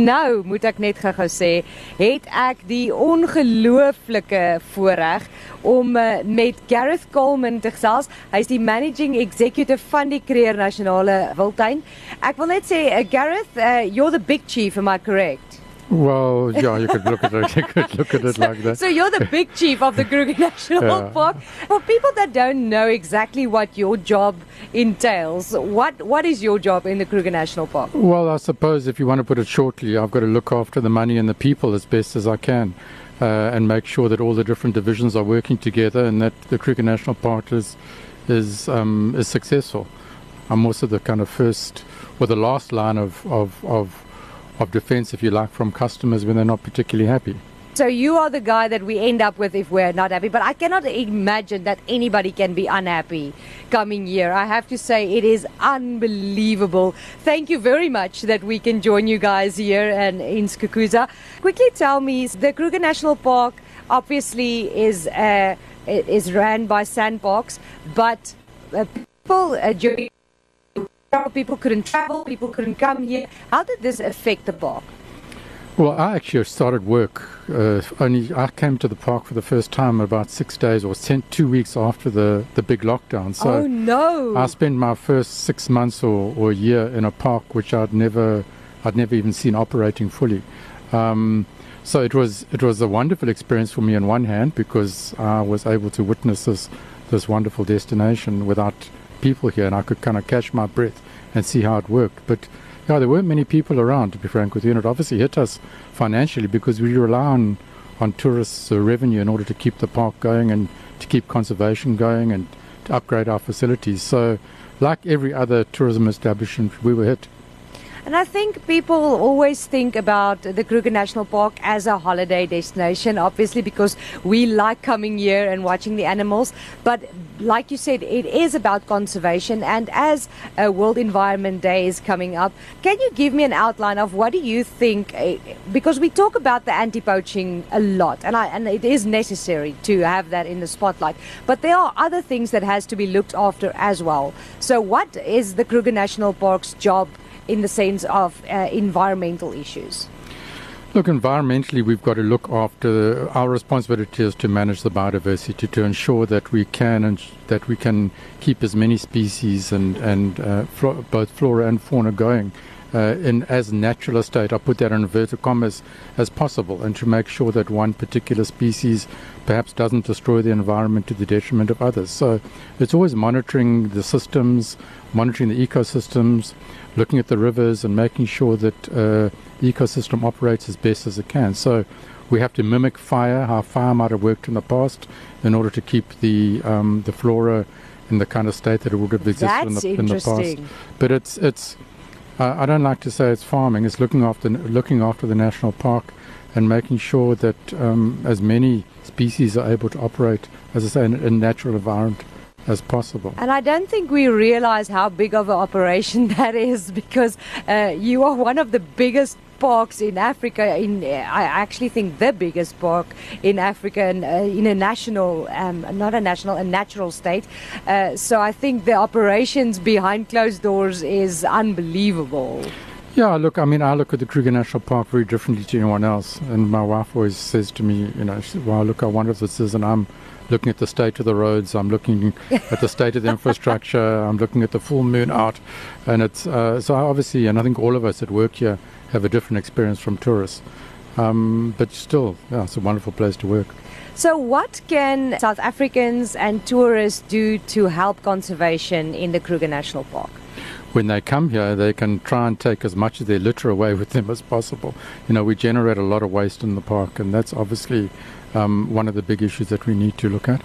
Nou, moet ek net gou-gou sê, het ek die ongelooflike voorreg om uh, met Gareth Coleman te gesels. Hy's die managing executive van die Kreer Nasionale Wildtuin. Ek wil net sê, uh, Gareth, uh, you're the big chief, am I correct? Well, yeah, you could look at it. You could look at it so, like that. So you're the big chief of the Kruger National Yeah. Park. For people that don't know exactly what your job entails, what what is your job in the Kruger National Park? Well, I suppose if you want to put it shortly, I've got to look after the money and the people as best as I can, uh, and make sure that all the different divisions are working together and that the Kruger National Park is is um, is successful. I'm also the kind of first or the last line of of of, of defence, if you like, from customers when they're not particularly happy. So you are the guy that we end up with if we're not happy. But I cannot imagine that anybody can be unhappy coming here. I have to say it is unbelievable. Thank you very much that we can join you guys here and in Skukuza. Quickly tell me, the Kruger National Park obviously is uh, is run by SANParks, but uh, people uh, during people couldn't travel, people couldn't come here. How did this affect the park? Well, I actually started work uh, only. I came to the park for the first time about six days or two weeks after the, the big lockdown. So oh no! I spent my first six months or, or a year in a park which I'd never I'd never even seen operating fully. Um, so it was it was a wonderful experience for me on one hand because I was able to witness this this wonderful destination without people here and I could kind of catch my breath and see how it worked. But yeah, there weren't many people around to be frank with you, and it obviously hit us financially because we rely on on tourists' uh, revenue in order to keep the park going and to keep conservation going and to upgrade our facilities. So, like every other tourism establishment, we were hit. And I think people always think about the Kruger National Park as a holiday destination, obviously, because we like coming here and watching the animals. But like you said, it is about conservation. And as a World Environment Day is coming up, can you give me an outline of what do you think? eh, Because we talk about the anti-poaching a lot, and I, and it is necessary to have that in the spotlight. But there are other things that has to be looked after as well. So, what is the Kruger National Park's job? In the sense of uh, environmental issues? Look, environmentally, we've got to look after our responsibility is to manage the biodiversity to ensure that we can and that we can keep as many species and and uh, flo- both flora and fauna going uh, in as natural a state. I put that in inverted commas as possible, and to make sure that one particular species perhaps doesn't destroy the environment to the detriment of others. So it's always monitoring the systems, monitoring the ecosystems, looking at the rivers, and making sure that uh, the ecosystem operates as best as it can. So we have to mimic fire, how fire might have worked in the past, in order to keep the um, the flora in the kind of state that it would have existed in the, in the past. But it's it's I don't like to say it's farming. It's looking after looking after the national park and making sure that um, as many species are able to operate, as I say, in a natural environment as possible. And I don't think we realize how big of an operation that is because uh, you are one of the biggest parks in Africa. In I actually think the biggest park in Africa, and, uh, in a national, um, not a national, a natural state. Uh, so I think the operations behind closed doors is unbelievable. Yeah, look, I mean, I look at the Kruger National Park very differently to anyone else. And my wife always says to me, you know, says, wow, look how wonderful this is. And I'm looking at the state of the roads, I'm looking at the state of the infrastructure, I'm looking at the full moon out. And it's, uh, so obviously, and I think all of us that work here have a different experience from tourists. Um, but still, yeah, it's a wonderful place to work. So, what can South Africans and tourists do to help conservation in the Kruger National Park? When they come here, they can try and take as much of their litter away with them as possible. You know, we generate a lot of waste in the park, and that's obviously um, one of the big issues that we need to look at,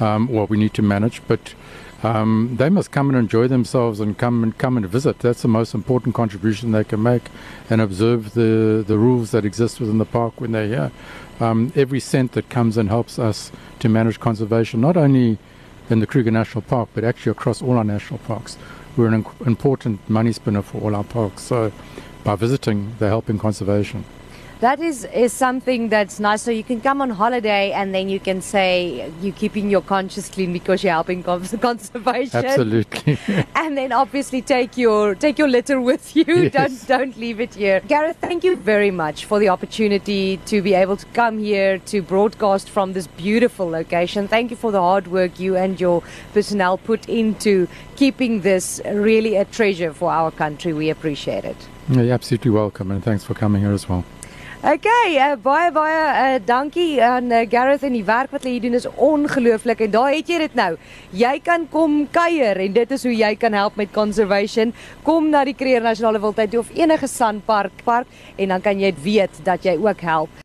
um, or we need to manage. But um, they must come and enjoy themselves and come and come and visit. That's the most important contribution they can make, and observe the the rules that exist within the park when they're here. Um, every cent that comes and helps us to manage conservation, not only in the Kruger National Park, but actually across all our national parks we're an important money spinner for all our parks. So by visiting, they're helping conservation. That is is something that's nice. So you can come on holiday and then you can say you're keeping your conscience clean because you're helping conservation. Absolutely. and then obviously take your take your litter with you. Yes. Don't don't leave it here. Gareth, thank you very much for the opportunity to be able to come here to broadcast from this beautiful location. Thank you for the hard work you and your personnel put into keeping this really a treasure for our country. We appreciate it. Yeah, you're absolutely welcome, and thanks for coming here as well. Okay, uh, baie baie uh, dankie aan uh, Gareth en die werk wat hulle hier doen is ongelooflik en daar het jy dit nou. Jy kan kom kuier en dit is hoe jy kan help met conservation. Kom na die Kruger Nasionale Wildtuin of enige sanpark park en dan kan jy weet dat jy ook help